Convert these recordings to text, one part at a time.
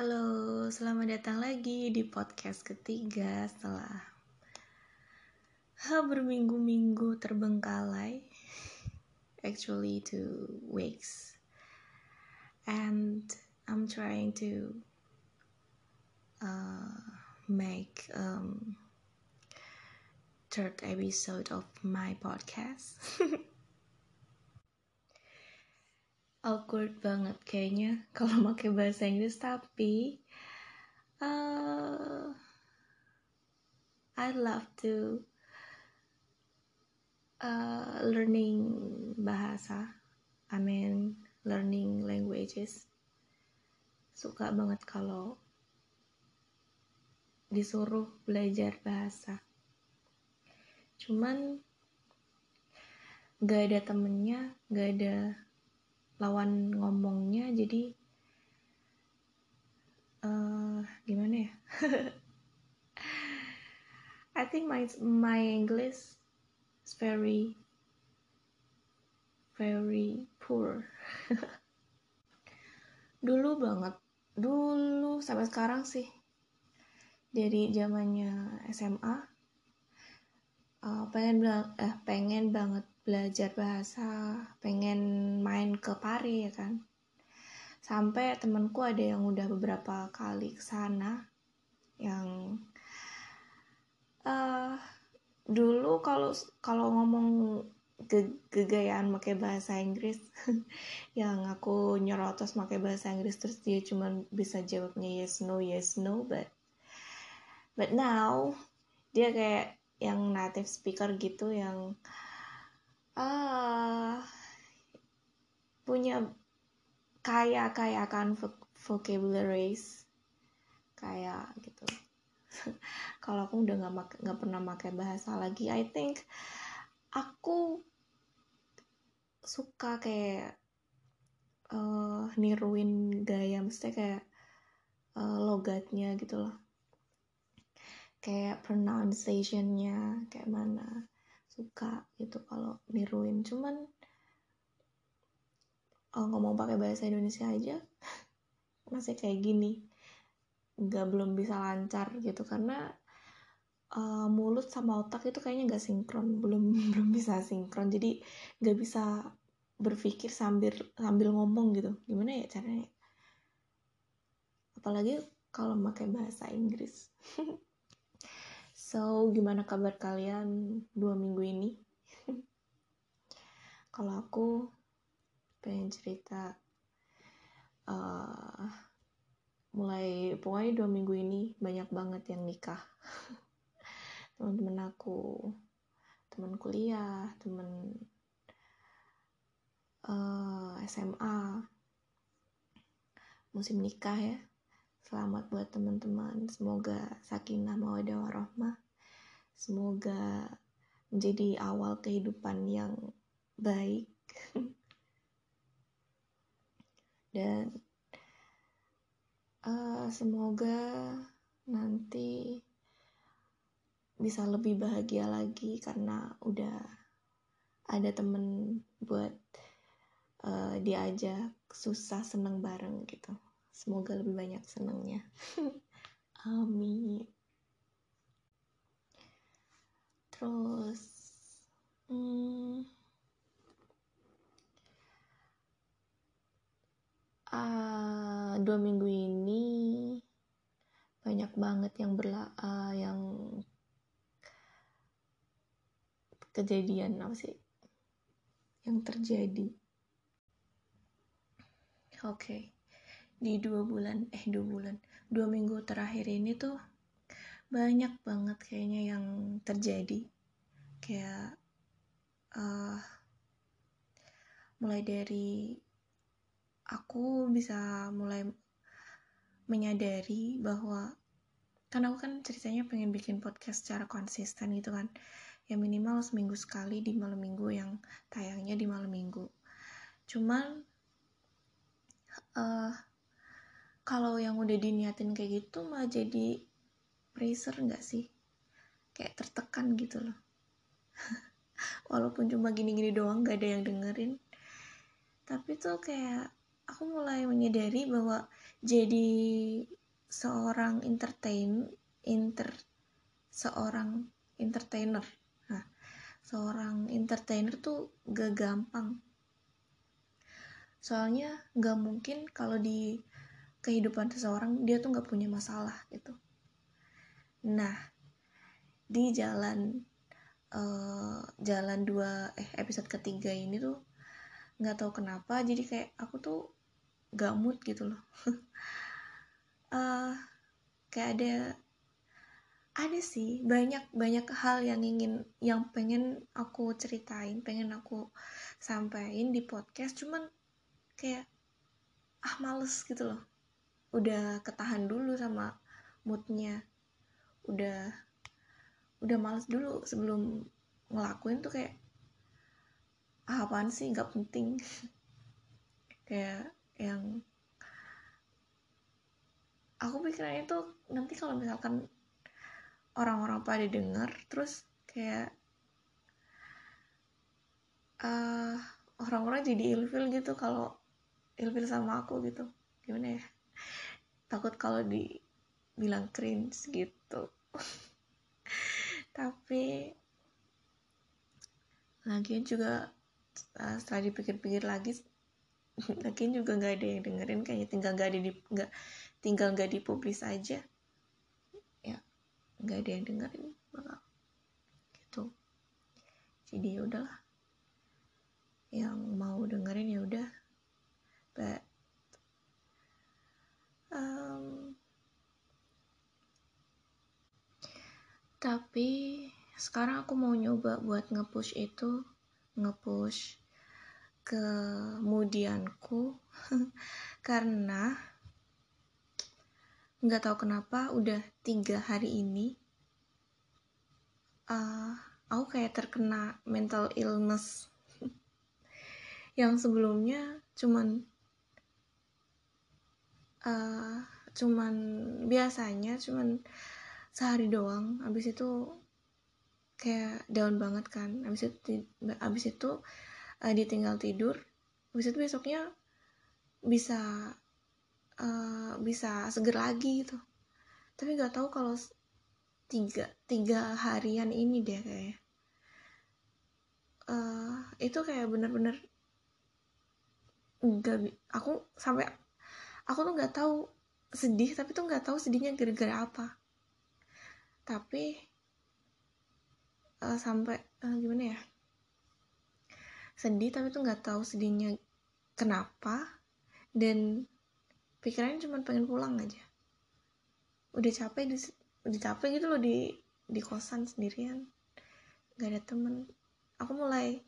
Halo, selamat datang lagi di podcast ketiga setelah ha, berminggu-minggu terbengkalai. Actually two weeks. And I'm trying to uh, make um, third episode of my podcast. awkward banget kayaknya kalau pakai bahasa Inggris tapi uh, I love to uh, learning bahasa. I mean learning languages. Suka banget kalau disuruh belajar bahasa. Cuman gak ada temennya gak ada lawan ngomongnya jadi uh, gimana ya? I think my my English is very very poor. Dulu banget. Dulu sampai sekarang sih. Dari zamannya SMA uh, pengen bilang eh pengen banget belajar bahasa pengen main ke Pari ya kan? Sampai temenku ada yang udah beberapa kali ke sana yang uh, dulu kalau kalau ngomong ge gegayaan pakai bahasa Inggris yang aku nyorotos pakai bahasa Inggris terus dia cuma bisa jawabnya yes no yes no but but now dia kayak yang native speaker gitu yang punya kaya kaya kan vocabularies. Kayak gitu. Kalau aku udah nggak nggak pernah pakai bahasa lagi I think aku suka kayak uh, niruin gaya mesti kayak uh, logatnya gitu loh. Kayak pronunciationnya kayak mana suka gitu kalau niruin. Cuman oh, ngomong pakai bahasa Indonesia aja masih kayak gini. Nggak belum bisa lancar gitu. Karena uh, mulut sama otak itu kayaknya nggak sinkron. Belum belum bisa sinkron. Jadi nggak bisa berpikir sambil sambil ngomong gitu. Gimana ya caranya? Apalagi kalau pakai bahasa Inggris So, gimana kabar kalian dua minggu ini? Kalau aku pengen cerita uh, mulai pokoknya dua minggu ini banyak banget yang nikah. Teman-teman aku, teman kuliah, teman uh, eh, SMA, musim nikah ya Selamat buat teman-teman. Semoga sakinah mawadah warahmah. Semoga menjadi awal kehidupan yang baik. Dan uh, semoga nanti bisa lebih bahagia lagi karena udah ada temen buat uh, diajak susah seneng bareng gitu. Semoga lebih banyak senangnya. Amin. Terus, hmm, uh, dua minggu ini banyak banget yang berla uh, yang kejadian apa sih yang terjadi oke okay di dua bulan eh dua bulan. Dua minggu terakhir ini tuh banyak banget kayaknya yang terjadi. Kayak uh, mulai dari aku bisa mulai menyadari bahwa kan aku kan ceritanya pengen bikin podcast secara konsisten gitu kan. Ya minimal seminggu sekali di malam minggu yang tayangnya di malam minggu. Cuman uh, kalau yang udah diniatin kayak gitu mah jadi pressure nggak sih? Kayak tertekan gitu loh. Walaupun cuma gini-gini doang gak ada yang dengerin. Tapi tuh kayak aku mulai menyadari bahwa jadi seorang entertain inter seorang entertainer. Nah seorang entertainer tuh gak gampang. Soalnya gak mungkin kalau di kehidupan seseorang dia tuh gak punya masalah gitu. Nah di jalan uh, jalan dua eh episode ketiga ini tuh nggak tahu kenapa jadi kayak aku tuh gak mood gitu loh. Uh, kayak ada ada sih banyak banyak hal yang ingin yang pengen aku ceritain pengen aku sampaikan di podcast cuman kayak ah males gitu loh udah ketahan dulu sama moodnya. Udah udah males dulu sebelum ngelakuin tuh kayak ah, apaan sih? Nggak penting. Kayak yang aku pikirannya tuh nanti kalau misalkan orang-orang pada denger terus kayak uh, orang-orang jadi ilfil gitu kalau ilfil sama aku gitu. Gimana ya takut kalau dibilang cringe gitu. Tapi lagian juga uh, setelah dipikir-pikir lagi lagian juga nggak ada yang dengerin kayaknya tinggal nggak ada di nggak tinggal nggak dipublis aja. Ya nggak ada yang dengerin bakal gitu. Jadi ya udahlah. Yang mau dengerin ya udah um, tapi sekarang aku mau nyoba buat ngepush itu ngepush kemudianku. Karena nggak tahu kenapa udah tiga hari ini uh, aku kayak terkena mental illness. Yang sebelumnya cuman uh, cuman biasanya cuman sehari doang. Abis itu kayak down banget kan. Abis itu abis itu uh, ditinggal tidur. Abis itu besoknya bisa uh, bisa seger lagi gitu. Tapi nggak tahu kalau tiga tiga harian ini deh kayak uh, itu kayak bener-bener nggak aku sampai aku tuh nggak tahu sedih tapi tuh nggak tahu sedihnya gara-gara apa. Tapi uh, sampai uh, gimana ya? Sedih tapi tuh nggak tahu sedihnya kenapa dan pikirannya cuma pengen pulang aja. Udah capek di udah capek gitu loh di di kosan sendirian. Nggak ada temen. Aku mulai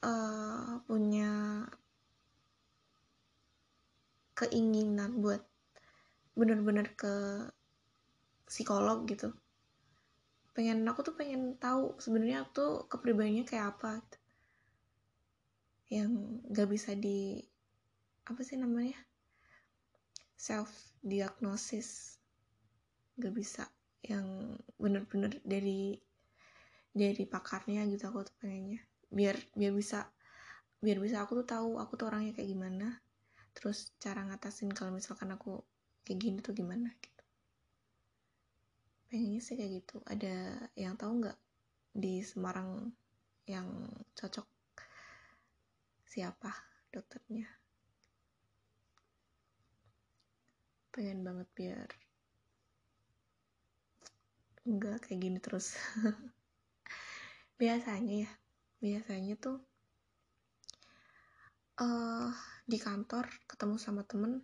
uh, punya keinginan buat bener-bener ke psikolog gitu. Pengen aku tuh pengen tahu sebenarnya aku tuh kepribadiannya kayak apa gitu. yang gak bisa di apa sih namanya self diagnosis gak bisa yang bener-bener dari dari pakarnya gitu aku tuh pengennya. Biar biar bisa biar bisa aku tuh tahu aku tuh orangnya kayak gimana terus cara ngatasin kalau misalkan aku kayak gini tuh gimana gitu. Pengennya sih kayak gitu. Ada yang tahu nggak di Semarang yang cocok siapa dokternya? Pengen banget biar enggak kayak gini terus. Biasanya ya biasanya tuh uh, di kantor ketemu sama temen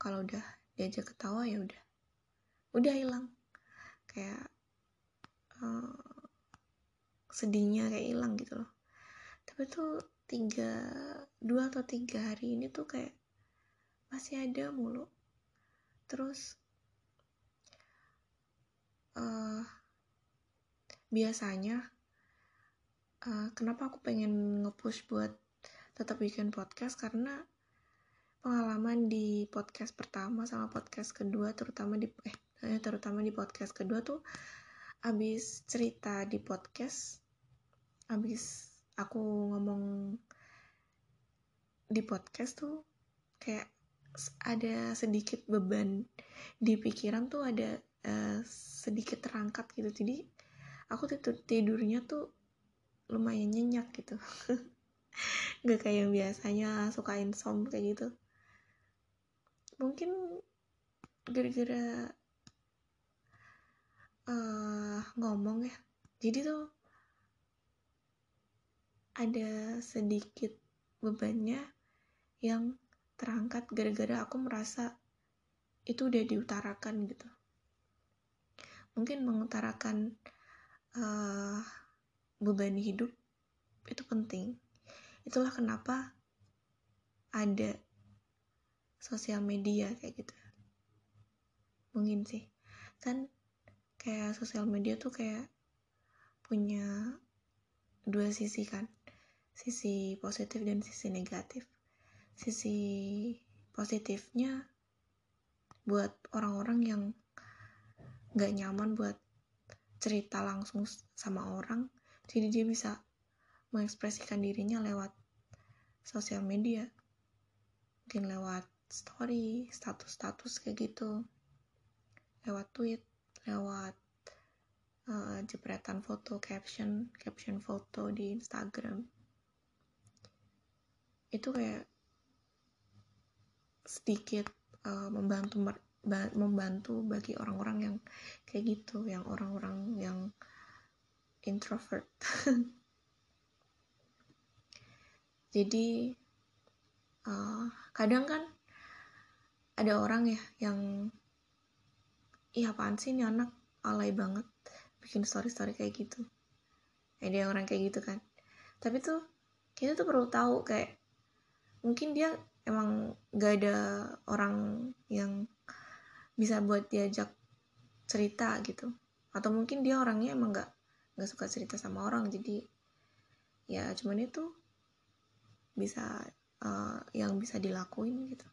kalau udah diajak ketawa ya udah. Udah hilang. Kayak uh, sedihnya kayak hilang gitu loh. Tapi tuh tiga dua atau tiga hari ini tuh kayak masih ada mulu. Terus uh, biasanya uh, kenapa aku pengen ngepush buat tetap bikin podcast karena pengalaman di podcast pertama sama podcast kedua terutama di eh eh, terutama di podcast kedua tuh abis cerita di podcast abis aku ngomong di podcast tuh kayak ada sedikit beban di pikiran tuh ada uh, sedikit terangkat gitu. Jadi aku tidur tidurnya tuh lumayan nyenyak gitu nggak kayak yang biasanya suka insom kayak gitu. Mungkin gara-gara uh, ngomong ya. Jadi tuh ada sedikit bebannya yang terangkat gara-gara aku merasa itu udah diutarakan gitu. Mungkin mengutarakan uh, beban hidup itu penting itulah kenapa ada sosial media kayak gitu. Mungkin sih. Kan kayak sosial media tuh kayak punya dua sisi kan. Sisi positif dan sisi negatif. Sisi positifnya buat orang-orang yang gak nyaman buat cerita langsung sama orang. Jadi dia bisa mengekspresikan dirinya lewat sosial media. Mungkin lewat story status-status kayak gitu. Lewat tweet lewat uh, jepretan foto caption caption foto di Instagram. Itu kayak sedikit uh, membantu membantu bagi orang-orang yang kayak gitu yang orang-orang yang introvert jadi uh, kadang kan ada orang ya yang iya apaan sih ini anak? Alay banget bikin story-story kayak gitu. Ada orang kayak gitu kan. Tapi tuh kita tuh perlu tahu kayak mungkin dia emang gak ada orang yang bisa buat diajak cerita gitu. Atau mungkin dia orangnya emang gak gak suka cerita sama orang. Jadi ya cuman itu bisa uh, yang bisa dilakuin gitu.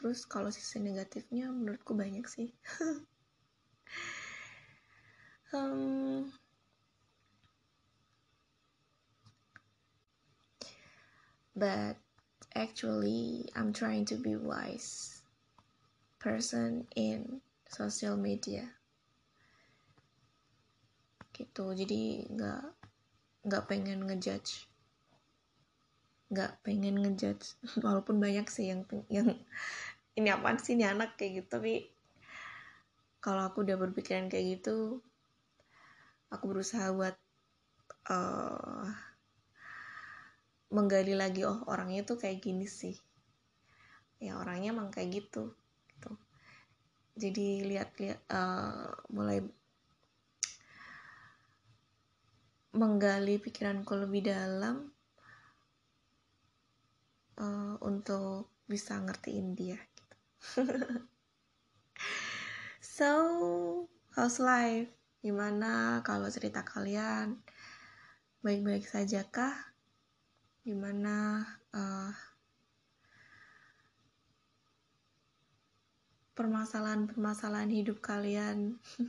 Terus kalau sisi negatifnya menurutku banyak sih. Um, but actually I'm trying to be wise person in social media. Gitu. Jadi nggak nggak pengen ngejudge nggak pengen ngejudge. Walaupun banyak sih yang yang ini apaan sih ini anak kayak gitu tapi kalau aku udah berpikiran kayak gitu aku berusaha buat uh, menggali lagi oh orangnya tuh kayak gini sih. Ya orangnya emang kayak gitu gitu. Jadi lihat-lihat uh, mulai menggali pikiranku lebih dalam uh, untuk bisa ngertiin dia gitu. so how's life? Gimana kalau cerita kalian? Baik-baik saja kah? Di mana uh, permasalahan-permasalahan hidup kalian?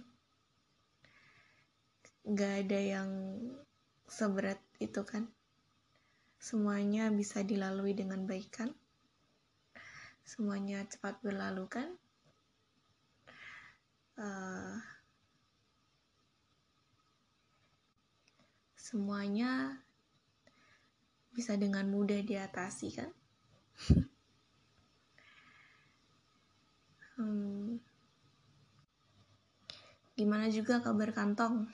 Gak ada yang seberat itu kan semuanya bisa dilalui dengan baik kan? Semuanya cepat berlalu kan? Uh, semuanya bisa dengan mudah diatasi kan? Hmm, gimana juga kabar kantong?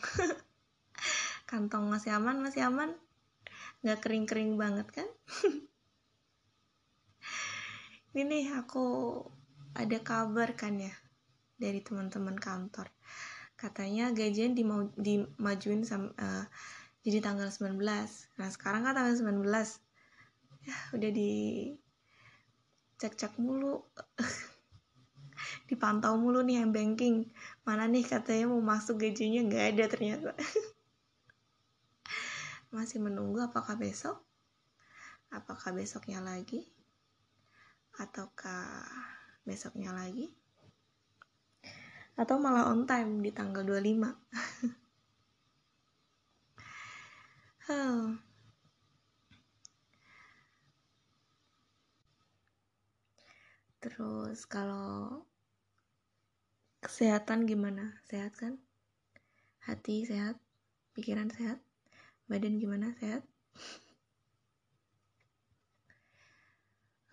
Kantong masih aman masih aman nggak kering-kering banget kan? Ini nih aku ada kabar kan ya dari teman-teman kantor. Katanya gajian dimau dimajuin sama uh, jadi tanggal 19 nah sekarang kan tanggal 19 ya udah di cek-cek mulu. Dipantau mulu nih yang banking. Mana nih katanya mau masuk gajinya? Nggak ada ternyata masih menunggu apakah besok? Apakah besoknya lagi? Ataukah besoknya lagi? Atau malah on time di tanggal 25 Hmm. terus kalau kesehatan gimana? Sehat kan? Hati sehat? Pikiran sehat badan gimana? Sehat?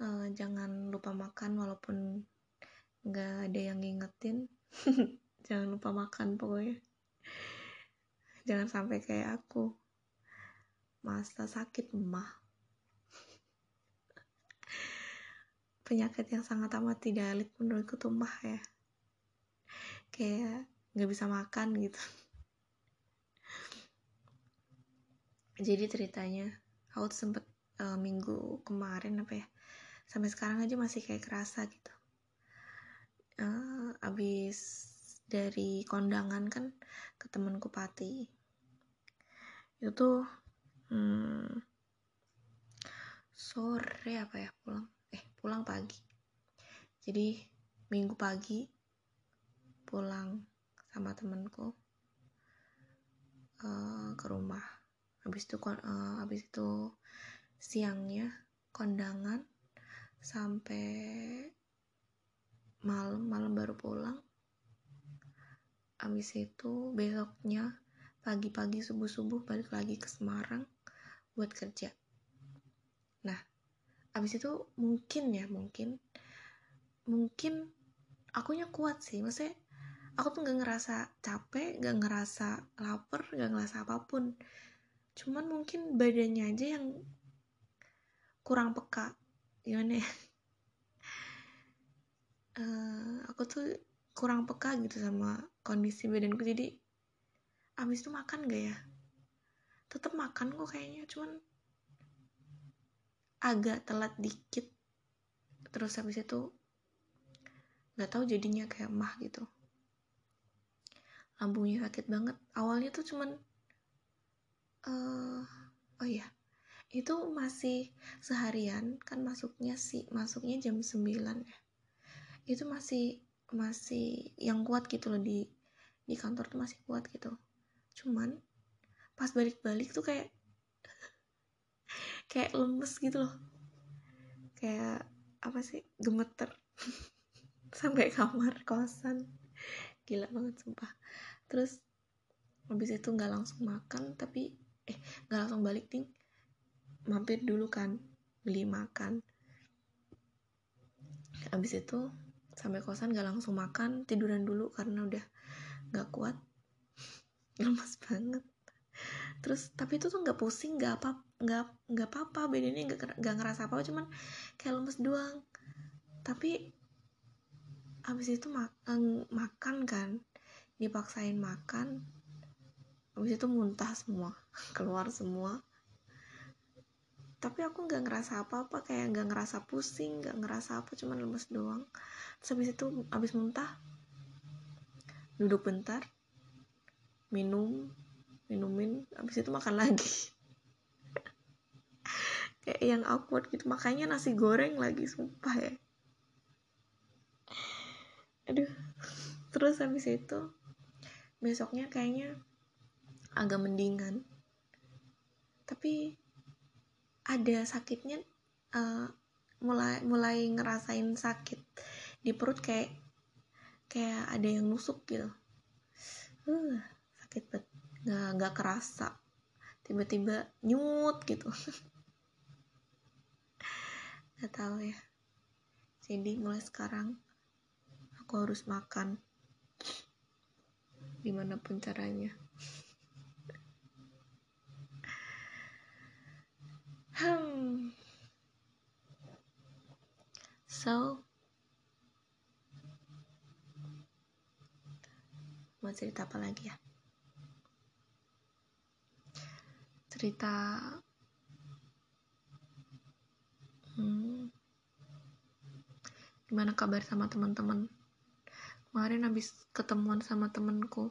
Uh, jangan lupa makan walaupun nggak ada yang ngingetin. Jangan lupa makan pokoknya. Jangan sampai kayak aku. Masa sakit mah. Penyakit yang sangat amat tidak menurutku tuh mah ya. Kayak nggak bisa makan gitu jadi ceritanya aku sempet uh, minggu kemarin apa ya sampai sekarang aja masih kayak kerasa gitu. Uh, abis dari kondangan kan ke temanku Pati itu tuh hmm, sore apa ya pulang eh pulang pagi. Jadi minggu pagi pulang sama temenku uh, ke rumah habis itu uh, habis itu siangnya kondangan sampai malam malam baru pulang. Habis itu besoknya pagi-pagi subuh-subuh balik lagi ke Semarang buat kerja. Nah abis itu mungkin ya mungkin mungkin akunya kuat sih. Maksudnya aku tuh nggak ngerasa capek nggak ngerasa lapar nggak ngerasa apa pun cuman mungkin badannya aja yang kurang peka. Gimana ya? Uh, aku tuh kurang peka gitu sama kondisi badanku. Jadi abis itu makan gak ya? Tetap makan kok kayaknya. Cuman agak telat dikit. Terus habis itu nggak tahu jadinya kayak mah gitu. Lambungnya sakit banget. Awalnya tuh cuman uh, oh iya. Itu masih seharian kan masuknya sih masuknya jam 9 ya. Itu masih masih yang kuat gitu loh di di kantor tuh masih kuat gitu. Cuman pas balik-balik tuh kayak kayak lemes gitu loh. Kayak apa sih gemeter. Sampai kamar kosan. Gila banget sumpah. Terus habis itu nggak langsung makan tapi eh nggak langsung balik ting. Mampir dulu kan beli makan. Habis itu sampai kosan gak langsung makan tiduran dulu karena udah nggak kuat. Lemas banget. Terus tapi itu tuh nggak pusing nggak apa nggak nggak apa-apa. Bedanya nggak nggak ngerasa apa, apa cuman kayak lemes doang. Tapi habis itu makan makan kan dipaksain makan habis itu muntah semua keluar semua. Tapi aku nggak ngerasa apa-apa kayak nggak ngerasa pusing nggak ngerasa apa cuman lemes doang. Terus habis itu habis muntah duduk bentar minum minumin habis itu makan lagi. Kayak yang awkward gitu makanya nasi goreng lagi sumpah ya. Aduh terus habis itu besoknya kayaknya agak mendingan tapi ada sakitnya uh, mulai mulai ngerasain sakit di perut kayak kayak ada yang nusuk gitu. Uh, sakit banget. Nggak nggak kerasa. Tiba-tiba nyut gitu. Nggak tahu ya. Jadi mulai sekarang aku harus makan. Di mana pun caranya hmm. So mau cerita apa lagi ya? Cerita hmm, gimana kabar sama teman-teman? Kemarin habis ketemuan sama temenku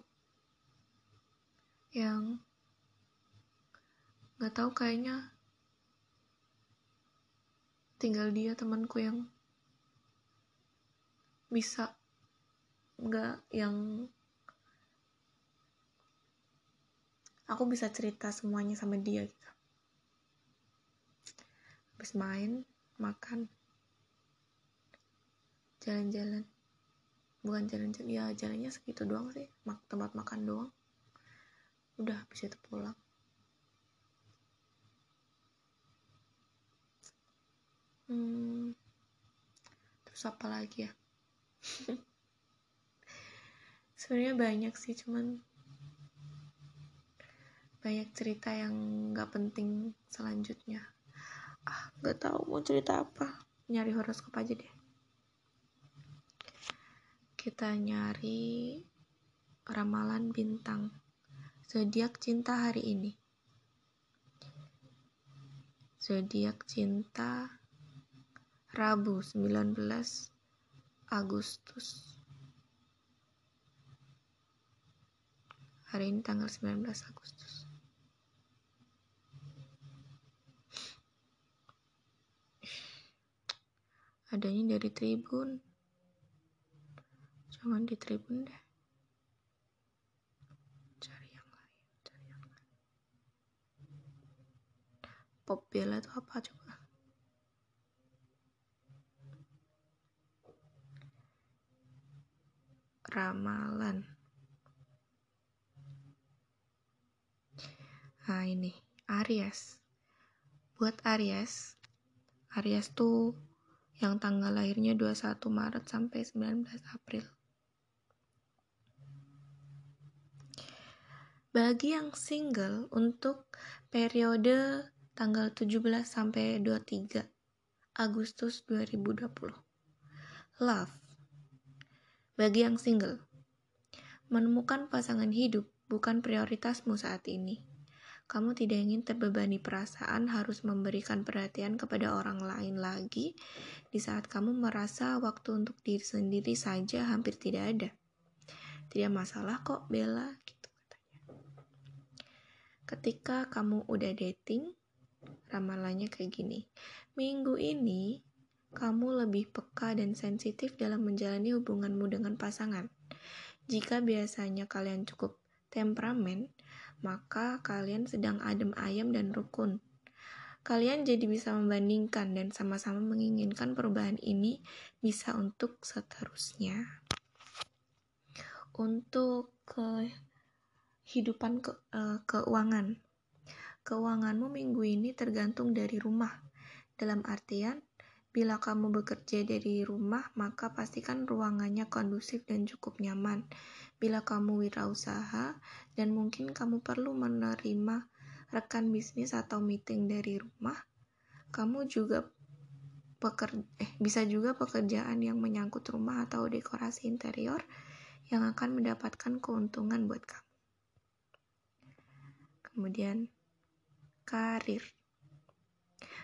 yang nggak tahu kayaknya tinggal dia temanku yang bisa nggak yang aku bisa cerita semuanya sama dia gitu. Habis main makan jalan-jalan. Bukan jalan-jalan ya jalannya segitu doang sih tempat makan doang. Udah habis itu pulang hmm, terus apa lagi ya? Sebenarnya banyak sih cuman banyak cerita yang nggak penting selanjutnya. Ah nggak tahu mau cerita apa. Nyari horoskop aja deh. Kita nyari ramalan bintang. Zodiak cinta hari ini. Zodiak cinta Rabu 19 Agustus. Hari ini tanggal 19 Agustus. Adanya dari Tribun jangan di tribun deh cari yang lain cari yang lain pop bella itu apa coba ramalan nah ini Aries buat Aries Aries tuh yang tanggal lahirnya 21 Maret sampai 19 April Bagi yang single untuk periode tanggal 17 sampai 23 Agustus 2020. Love. Bagi yang single, menemukan pasangan hidup bukan prioritasmu saat ini. Kamu tidak ingin terbebani perasaan harus memberikan perhatian kepada orang lain lagi di saat kamu merasa waktu untuk diri sendiri saja hampir tidak ada. Tidak masalah kok, Bella ketika kamu udah dating, ramalannya kayak gini. Minggu ini, kamu lebih peka dan sensitif dalam menjalani hubunganmu dengan pasangan. Jika biasanya kalian cukup temperamen, maka kalian sedang adem ayam dan rukun. Kalian jadi bisa membandingkan dan sama-sama menginginkan perubahan ini bisa untuk seterusnya. Untuk ke kehidupan ke, uh, keuangan. Keuanganmu minggu ini tergantung dari rumah. Dalam artian, bila kamu bekerja dari rumah, maka pastikan ruangannya kondusif dan cukup nyaman. Bila kamu wirausaha dan mungkin kamu perlu menerima rekan bisnis atau meeting dari rumah, kamu juga peker eh, bisa juga pekerjaan yang menyangkut rumah atau dekorasi interior yang akan mendapatkan keuntungan buat kamu kemudian karir.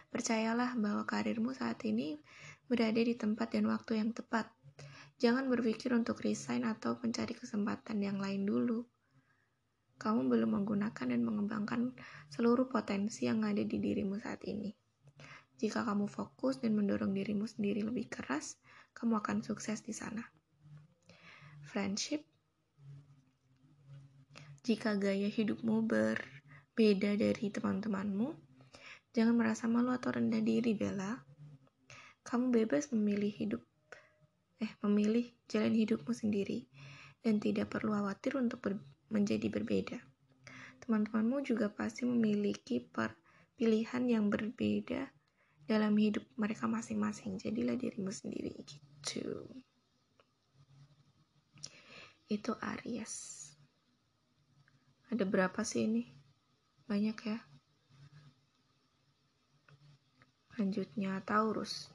Percayalah bahwa karirmu saat ini berada di tempat dan waktu yang tepat. Jangan berpikir untuk resign atau mencari kesempatan yang lain dulu. Kamu belum menggunakan dan mengembangkan seluruh potensi yang ada di dirimu saat ini. Jika kamu fokus dan mendorong dirimu sendiri lebih keras, kamu akan sukses di sana. Friendship jika gaya hidupmu ber beda dari teman-temanmu, jangan merasa malu atau rendah diri, Bella. Kamu bebas memilih hidup, eh, memilih jalan hidupmu sendiri, dan tidak perlu khawatir untuk ber menjadi berbeda. Teman-temanmu juga pasti memiliki pilihan yang berbeda dalam hidup mereka masing-masing. Jadilah dirimu sendiri gitu. Itu Aries. Ada berapa sih ini? banyak ya selanjutnya Taurus.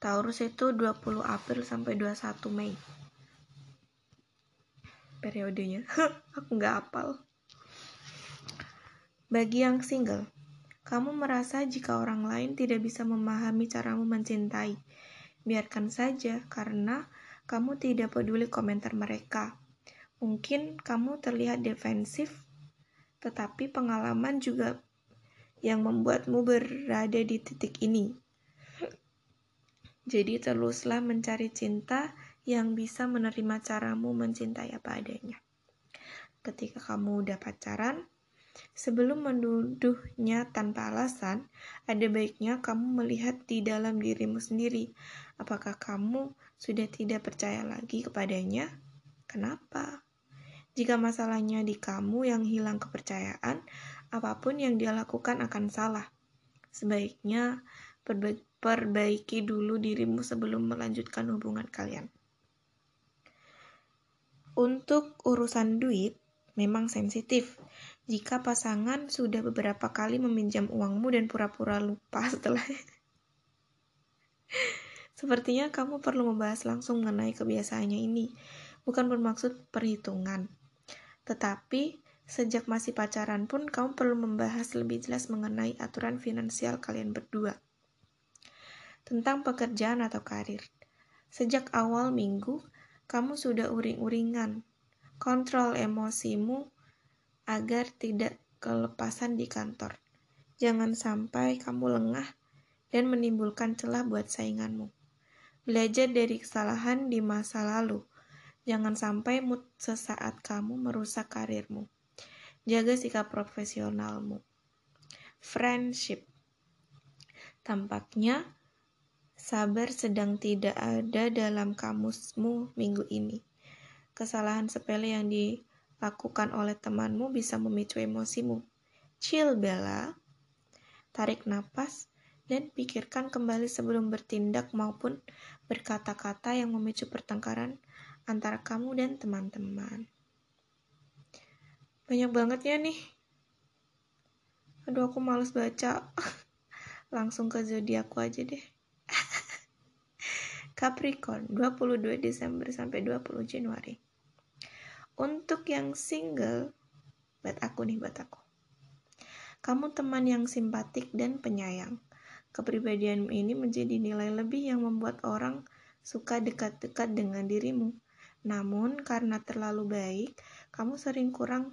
Taurus itu 20 April sampai 21 Mei. Periodenya. Aku nggak apal bagi yang single kamu merasa jika orang lain tidak bisa memahami caramu mencintai. Biarkan saja karena kamu tidak peduli komentar mereka. Mungkin kamu terlihat defensif tetapi pengalaman juga yang membuatmu berada di titik ini. Jadi teruslah mencari cinta yang bisa menerima caramu mencintai apa adanya. Ketika kamu udah pacaran, Sebelum menuduhnya tanpa alasan, ada baiknya kamu melihat di dalam dirimu sendiri. Apakah kamu sudah tidak percaya lagi kepadanya? Kenapa? Jika masalahnya di kamu yang hilang kepercayaan, apa pun yang dia lakukan akan salah. Sebaiknya perbaiki dulu dirimu sebelum melanjutkan hubungan kalian. Untuk urusan duit, memang sensitif. Jika pasangan sudah beberapa kali meminjam uangmu dan pura-pura lupa setelah Sepertinya kamu perlu membahas langsung mengenai kebiasaannya ini. Bukan bermaksud perhitungan. Tetapi, sejak masih pacaran pun kamu perlu membahas lebih jelas mengenai aturan finansial kalian berdua. Tentang pekerjaan atau karir. Sejak awal minggu, kamu sudah uring-uringan. Kontrol emosimu agar tidak kelepasan di kantor. Jangan sampai kamu lengah dan menimbulkan celah buat sainganmu. Belajar dari kesalahan di masa lalu. Jangan sampai mood sesaat kamu merusak karirmu. Jaga sikap profesionalmu. Friendship. Tampaknya Sabar sedang tidak ada dalam kamusmu minggu ini. Kesalahan sepele yang dilakukan oleh temanmu bisa memicu emosimu. Chill, Bella. Tarik napas dan pikirkan kembali sebelum bertindak maupun berkata-kata yang memicu pertengkaran antara kamu dan teman-teman. Banyak banget ya nih. Aduh, aku males baca. Langsung ke zodiakku aja deh. Capricorn 22 Desember sampai 20 Januari. Untuk yang single, buat aku nih, buat aku. Kamu teman yang simpatik dan penyayang. Kepribadian ini menjadi nilai lebih yang membuat orang suka dekat-dekat dengan dirimu. Namun, karena terlalu baik, kamu sering kurang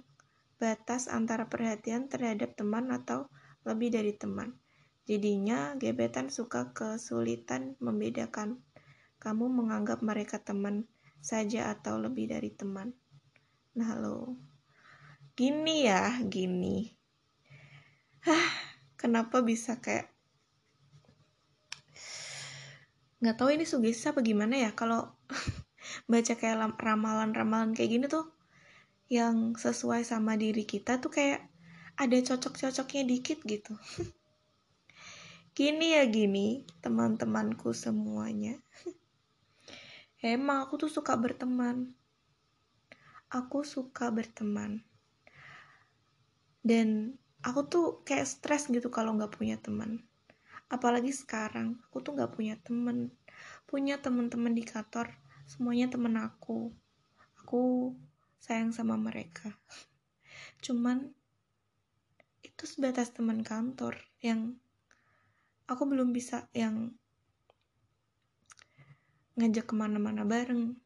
batas antara perhatian terhadap teman atau lebih dari teman. Jadinya, gebetan suka kesulitan membedakan kamu menganggap mereka teman saja atau lebih dari teman. Nah lo, gini ya, gini. Hah, kenapa bisa kayak nggak tahu ini sugesti apa gimana ya kalau baca kayak ramalan-ramalan kayak gini tuh yang sesuai sama diri kita tuh kayak ada cocok-cocoknya dikit gitu. gini ya gini, teman-temanku semuanya. Emang aku tuh suka berteman. Aku suka berteman. Dan aku tuh kayak stres gitu kalau nggak punya teman. Apalagi sekarang, aku tuh nggak punya teman. Punya teman-teman di kantor, semuanya temen aku. Aku sayang sama mereka. Cuman itu sebatas teman kantor yang aku belum bisa yang ngajak ke mana-mana bareng.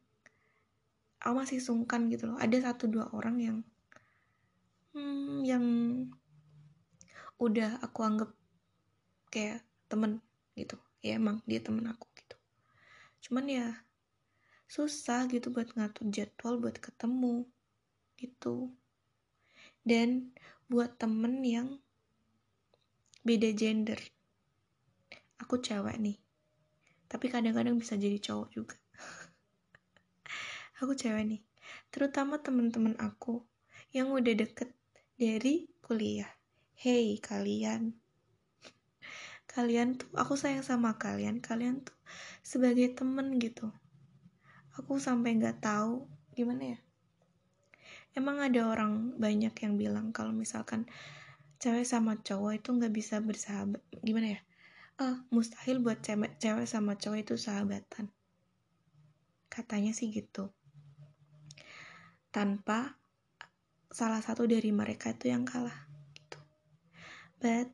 Aku masih sungkan gitu loh. Ada satu dua orang yang hmm, yang udah aku anggap kayak temen gitu. Ya emang dia temen aku gitu. Cuman ya susah gitu buat ngatur jadwal buat ketemu gitu. Dan buat temen yang beda gender. Aku cewek nih tapi kadang-kadang bisa jadi cowok juga. Aku cewek nih terutama temen-temen aku yang udah deket dari kuliah. Hey kalian. Kalian tuh aku sayang sama kalian. Kalian tuh sebagai temen gitu aku sampai nggak tahu gimana ya emang ada orang banyak yang bilang kalau misalkan cewek sama cowok itu nggak bisa bersahabat gimana ya uh, mustahil buat cewek, cewek sama cowok itu sahabatan. Katanya sih gitu. Tanpa salah satu dari mereka itu yang kalah gitu. But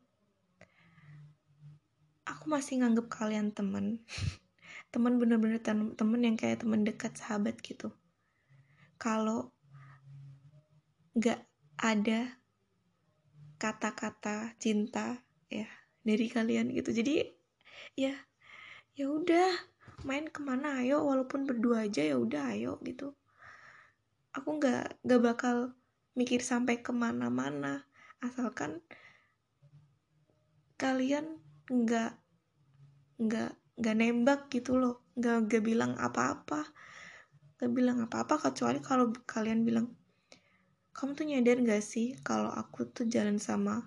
aku masih nganggep kalian temen. temen bener-bener temen yang kayak temen dekat sahabat gitu. Kalau gak ada kata-kata cinta ya dari kalian gitu jadi ya ya udah main ke mana ayo walaupun berdua aja ya udah ayo gitu aku nggak nggak bakal mikir sampai ke mana-mana asalkan kalian nggak nggak nggak nembak gitu loh. Nggak nggak bilang apa-apa. Nggak bilang apa-apa kecuali kalau kalian bilang kamu tuh nyadar gak sih kalau aku tuh jalan sama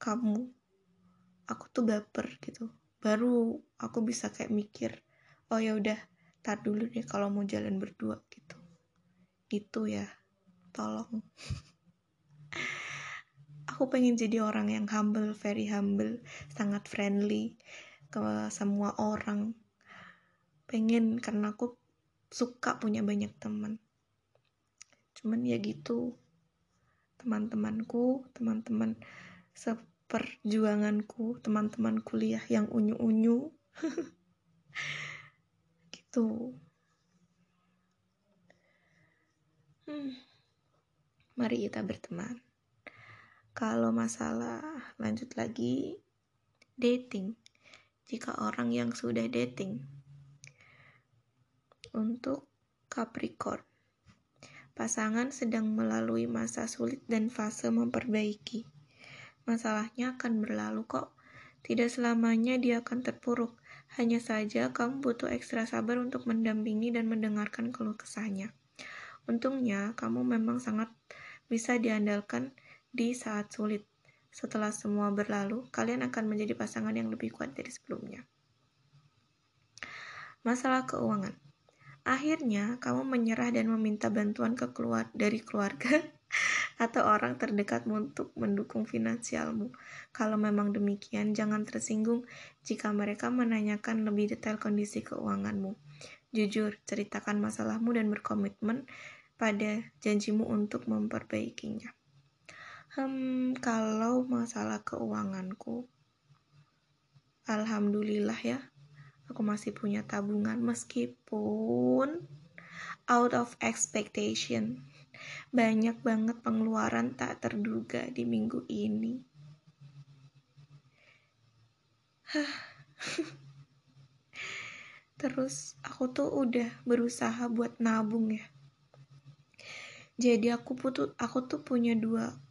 kamu? Aku tuh baper gitu. Baru aku bisa kayak mikir oh ya udah tar dulu deh kalau mau jalan berdua gitu. Gitu ya. Tolong. Aku pengen jadi orang yang humble very humble sangat friendly ke semua orang pengen karena aku suka punya banyak teman cuman ya gitu teman-temanku teman-teman seperjuanganku teman-teman kuliah yang unyu-unyu gitu hmm. mari kita berteman kalau masalah lanjut lagi dating. Jika orang yang sudah dating untuk Capricorn. Pasangan sedang melalui masa sulit dan fase memperbaiki. Masalahnya akan berlalu kok. Tidak selamanya dia akan terpuruk. Hanya saja kamu butuh ekstra sabar untuk mendampingi dan mendengarkan keluh kesahnya. Untungnya, kamu memang sangat bisa diandalkan di saat sulit. Setelah semua berlalu, kalian akan menjadi pasangan yang lebih kuat dari sebelumnya. Masalah keuangan. Akhirnya, kamu menyerah dan meminta bantuan ke keluar dari keluarga atau orang terdekat untuk mendukung finansialmu. Kalau memang demikian, jangan tersinggung jika mereka menanyakan lebih detail kondisi keuanganmu. Jujur, ceritakan masalahmu dan berkomitmen pada janjimu untuk memperbaikinya. Hmm, kalau masalah keuanganku, alhamdulillah ya, aku masih punya tabungan meskipun out of expectation. Banyak banget pengeluaran tak terduga di minggu ini. Terus aku tuh udah berusaha buat nabung ya. Jadi aku putus aku tuh punya dua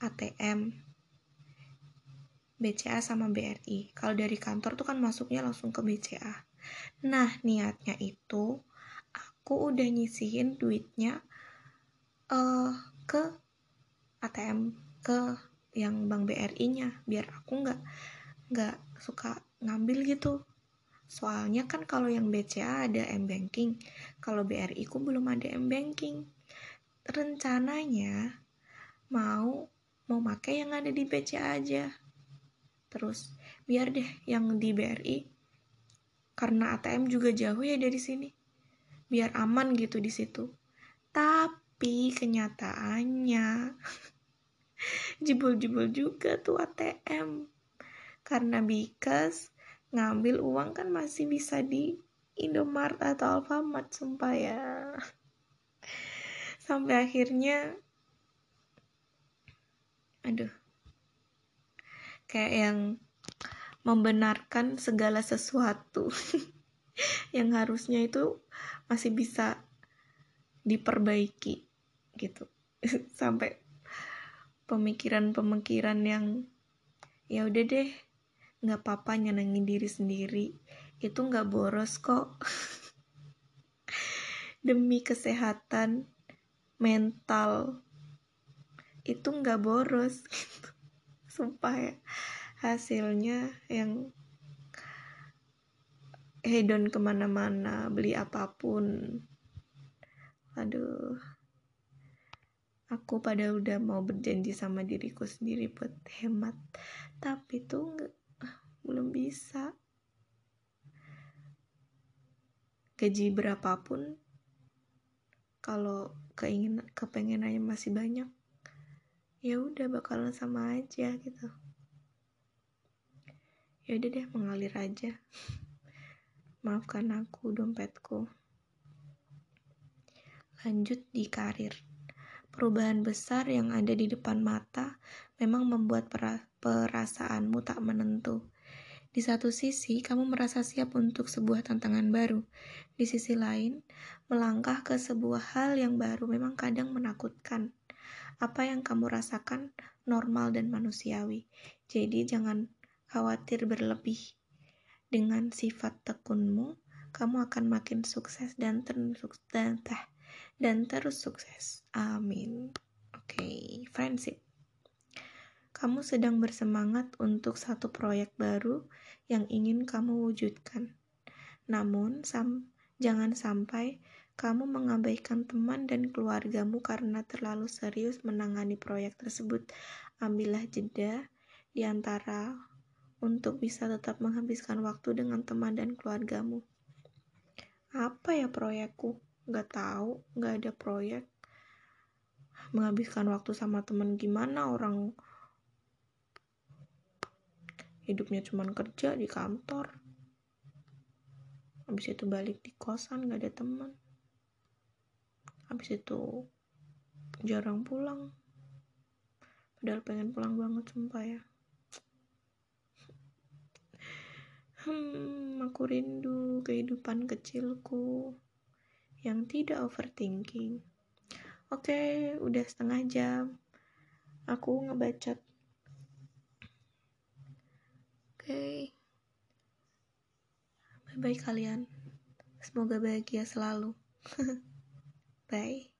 ATM, BCA sama BRI. Kalau dari kantor tuh kan masuknya langsung ke BCA. Nah, niatnya itu aku udah nyisihin duitnya uh, ke ATM ke yang bank BRI-nya biar aku nggak nggak suka ngambil gitu. Soalnya kan kalau yang BCA ada M banking, kalau BRI ku belum ada M banking. Rencananya mau mau pakai yang ada di BCA aja. Terus biar deh yang di BRI karena ATM juga jauh ya dari sini. Biar aman gitu di situ. Tapi kenyataannya jebol-jebol juga tuh ATM karena because ngambil uang kan masih bisa di Indomaret atau Alfamart sumpah ya. Sampai akhirnya aduh. Kayak yang membenarkan segala sesuatu yang harusnya itu masih bisa diperbaiki gitu. Sampai pemikiran-pemikiran yang ya udah deh nggak apa-apa nyenengin diri sendiri itu nggak boros kok. Demi kesehatan mental itu nggak boros. Sumpah ya. Hasilnya yang hedon ke mana-mana beli apa pun. Aduh. Aku pada udah mau berjanji sama diriku sendiri buat hemat. Tapi tuh nggak belum bisa. Gaji berapapun kalau keinginan kepengenannya masih banyak ya udah bakalan sama aja gitu. Ya udah deh mengalir aja. Maafkan aku dompetku. Lanjut di karir. Perubahan besar yang ada di depan mata memang membuat perasaanmu tak menentu. Di satu sisi, kamu merasa siap untuk sebuah tantangan baru. Di sisi lain, melangkah ke sebuah hal yang baru memang kadang menakutkan Apa yang kamu rasakan normal dan manusiawi. Jadi jangan khawatir berlebih. Dengan sifat tekunmu, kamu akan makin sukses dan terus dan, dan terus sukses. Amin. Oke, okay. friendship. Kamu sedang bersemangat untuk satu proyek baru yang ingin kamu wujudkan. Namun, sam jangan sampai kamu mengabaikan teman dan keluargamu karena terlalu serius menangani proyek tersebut. Ambillah jeda di antara untuk bisa tetap menghabiskan waktu dengan teman dan keluargamu. Apa ya proyekku? Gak tahu, gak ada proyek. Menghabiskan waktu sama teman gimana orang hidupnya cuma kerja di kantor. Habis itu balik di kosan gak ada teman habis itu jarang pulang. Padahal pengen pulang banget sumpah ya. Hmm aku rindu kehidupan kecilku yang tidak overthinking. Oke okay, udah setengah jam. Aku ngebacot oke. Okay. bye bye kalian. Semoga bahagia selalu Bye.